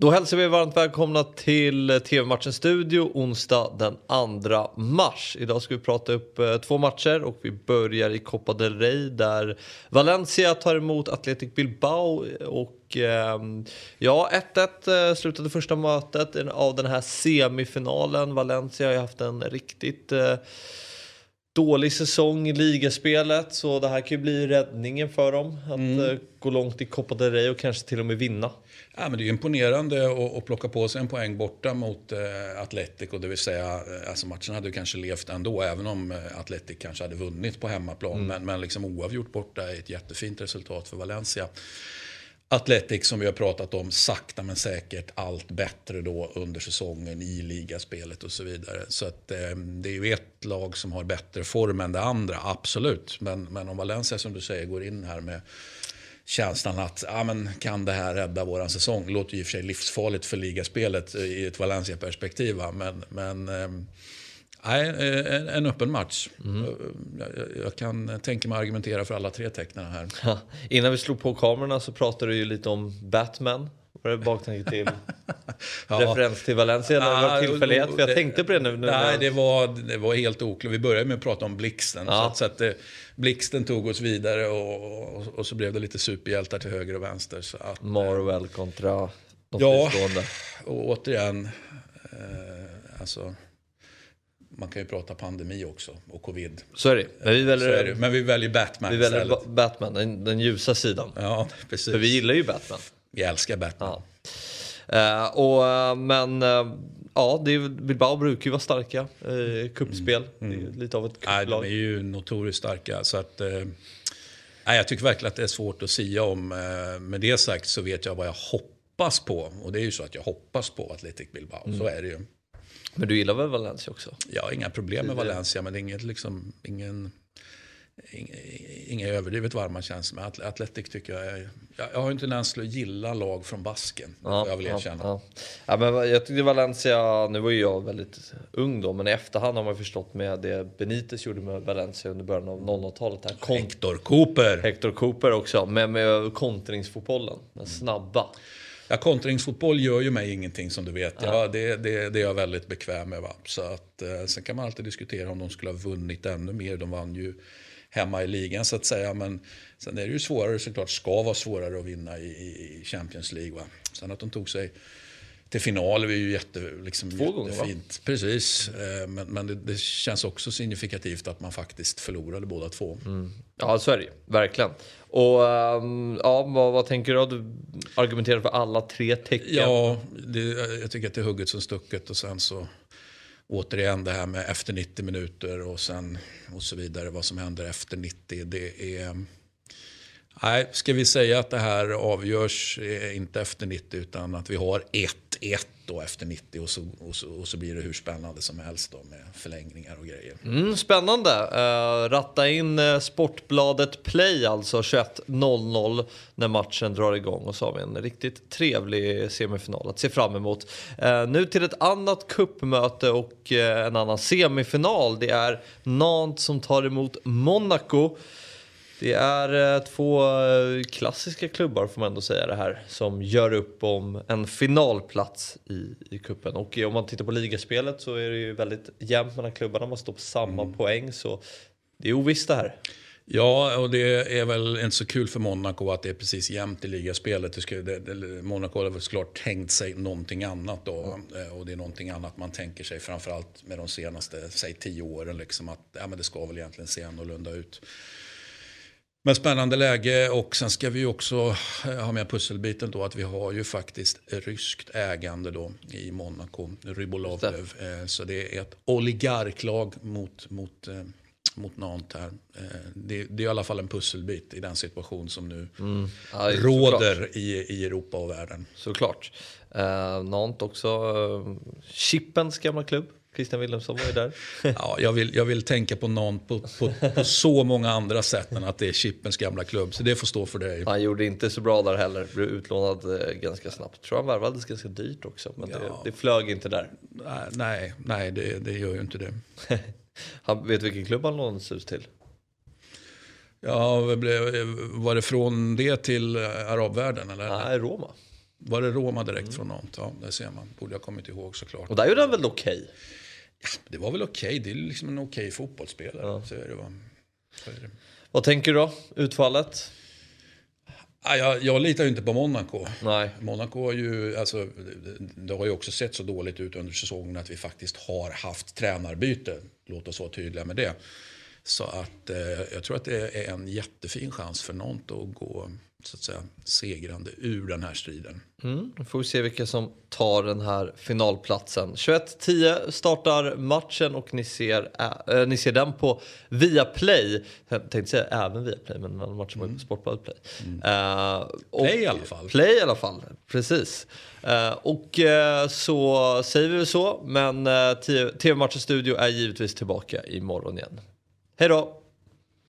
Då hälsar vi varmt välkomna till eh, TV-matchen Studio onsdag den 2 mars. Idag ska vi prata upp eh, två matcher och vi börjar i Copa del Rey där Valencia tar emot Athletic Bilbao och ehm, ja, 1-1 eh, slutade första mötet av den här semifinalen. Valencia har ju haft en riktigt eh, dålig säsong i ligaspelet så det här kan ju bli räddningen för dem. Att mm. gå långt i Copa del Rey och kanske till och med vinna. Ja, men det är imponerande att, att plocka på sig en poäng borta mot eh, Atletico. Det vill säga, eh, alltså matchen hade kanske levt ändå även om eh, Atletic kanske hade vunnit på hemmaplan. Mm. Men, men liksom oavgjort borta är ett jättefint resultat för Valencia. Atletic som vi har pratat om sakta men säkert allt bättre då under säsongen i ligaspelet och så vidare. Så att, eh, det är ju ett lag som har bättre form än det andra, absolut. Men, men om Valencia som du säger går in här med känslan att ah, men kan det här rädda våran säsong? Det låter ju i och för sig livsfarligt för ligaspelet eh, i ett Valencia-perspektiv. Men, men eh, nej, en, en öppen match. Mm. Jag, jag, kan tänka mig argumentera för alla tre tecknen här. Ja, innan vi slog på kamerorna så pratade du ju lite om Batman. Var det baktanke till ja. referens till Valencia? Eller var det tillfällighet? För jag tänkte på det nu. nej, det var, det var helt oklart. Vi började med att prata om Blixten. Ja. Så, så att, Blixten tog oss vidare och, och, och, så blev det lite superhjältar till höger och vänster. Så att, Marvel kontra de Ja, och återigen. Eh, alltså, man kan ju prata pandemi också och covid. Så är det. Men vi väljer, det. Men vi väljer Batman Vi väljer istället. Batman, den, den ljusa sidan. Ja, precis. För vi gillar ju Batman. Vi älskar Batman. Ja. Uh, och, uh, men uh, ja, det är, Bilbao brukar ju vara starka i eh, kuppspel. Mm. Mm. lite av ett kupplag. de är ju notoriskt starka. Så att, eh, jag tycker verkligen att det är svårt att sia om. Eh, med det sagt så vet jag vad jag hoppas på. Och det är ju så att jag hoppas på Atletic Bilbao. Mm. Så är det ju. Men du gillar väl Valencia också? Jag har inga problem med Valencia, men det är inget, liksom, ingen inga överdrivet varma känslor. Men Atletic tycker jag är... Jag har en tendens till att gilla lag från basken. Ja, jag vill erkänna. Ja, ja. ja, men jag tyckte Valencia, nu var ju jag väldigt ung då, men i efterhand har man förstått med det Benitez gjorde med Valencia under början av 00-talet. Hector Cooper! Hector Cooper också, med, med kontringsfotbollen, den snabba. Ja, kontringsfotboll gör ju mig ingenting som du vet. Ja. det, det, det, är jag väldigt bekväm med. Va? Så att, eh, sen kan man alltid diskutera om de skulle ha vunnit ännu mer. De vann ju hemma i ligan så att säga. Men sen är det ju svårare såklart, ska vara svårare att vinna i, i Champions League. Va? Sen att de tog sig till final är ju jätte, liksom, Två gånger jättefint. Precis, eh, men, men det, det, känns också signifikativt att man faktiskt förlorade båda två. Mm. Ja, så är det verkligen. Och um, ja, vad, vad, tänker du? Du argumenterar för alla tre tecken. Ja, det, jag tycker att det är hugget som stucket och sen så återigen det här med efter 90 minuter och sen och så vidare. Vad som händer efter 90. Det är... Nej, ska vi säga att det här avgörs eh, inte efter 90 utan att vi har 1 då efter 90 och så, och, så, och så blir det hur spännande som helst då med förlängningar och grejer. Mm, spännande! Uh, ratta in eh, Sportbladet Play alltså 21.00 när matchen drar igång och så har vi en riktigt trevlig semifinal att se fram emot. Uh, nu till ett annat kuppmöte och en annan semifinal. Det är Nantes som tar emot Monaco. Det är eh, två eh, klassiska klubbar får man ändå säga det här som gör upp om en finalplats i, i kuppen. Och om man tittar på ligaspelet så är det ju väldigt jämnt mellan klubbarna. Man står på samma mm. poäng så det är ovisst det här. Ja, och det är väl inte så kul för Monaco att det är precis jämnt i ligaspelet. Det det, det, Monaco har väl såklart tänkt sig någonting annat då. Mm. Och det är någonting annat man tänker sig framförallt med de senaste, säg tio åren. Liksom att ja, men det ska väl egentligen se annorlunda ut. Men spännande läge och sen ska vi också eh, ha med pusselbiten då att vi har ju faktiskt ryskt ägande då i Monaco, Rybolovlev. Eh, så det är ett oligarklag mot, mot, eh, mot Nantes här. Det, det, är i alla fall en pusselbit i den situation som nu mm. ja, råder i, i Europa och världen. Såklart. Uh, Nantes också, uh, Chippens gamla klubb. Christian Wilhelmsson var ju där. ja, jag, vill, jag vill tänka på någon på, på, på, så många andra sätt än att det är Chippens gamla klubb. Så det får stå för dig. Han gjorde inte så bra där heller. Blev utlånad eh, ganska snabbt. Tror han värvades ganska dyrt också. Men ja. det, det flög inte där. Nej, nej det, det gör ju inte det. han vet vilken klubb han lånades ut till? Ja, var det från det till arabvärlden? Eller? Nej, Roma. Var det Roma direkt från Nantes? Ja, det ser man. Borde jag kommit ihåg såklart. Och där gjorde han väl okej? Ja, det var väl okej. Det är liksom en okej fotbollsspelare. Så är det, va? Så är det. Vad tänker du då? Utfallet? Ja, jag, jag litar ju inte på Monaco. Nej. Monaco har ju, alltså, det har ju också sett så dåligt ut under säsongen att vi faktiskt har haft tränarbyte. Låt oss vara tydliga med det. Så att eh, jag tror att det är en jättefin chans för Nantes att gå så att säga, segrande ur den här striden. Mm, då får vi se vilka som tar den här finalplatsen. 21.10 startar matchen och ni ser, äh, ni ser den på Viaplay. Jag tänkte säga även Viaplay, men den matchen var ju på Sportbladet Play. Uh, och, Play i alla fall. Play i alla fall, precis. Uh, och uh, så säger vi väl så, men uh, TV-matchens studio är givetvis tillbaka imorgon igen. Hej då!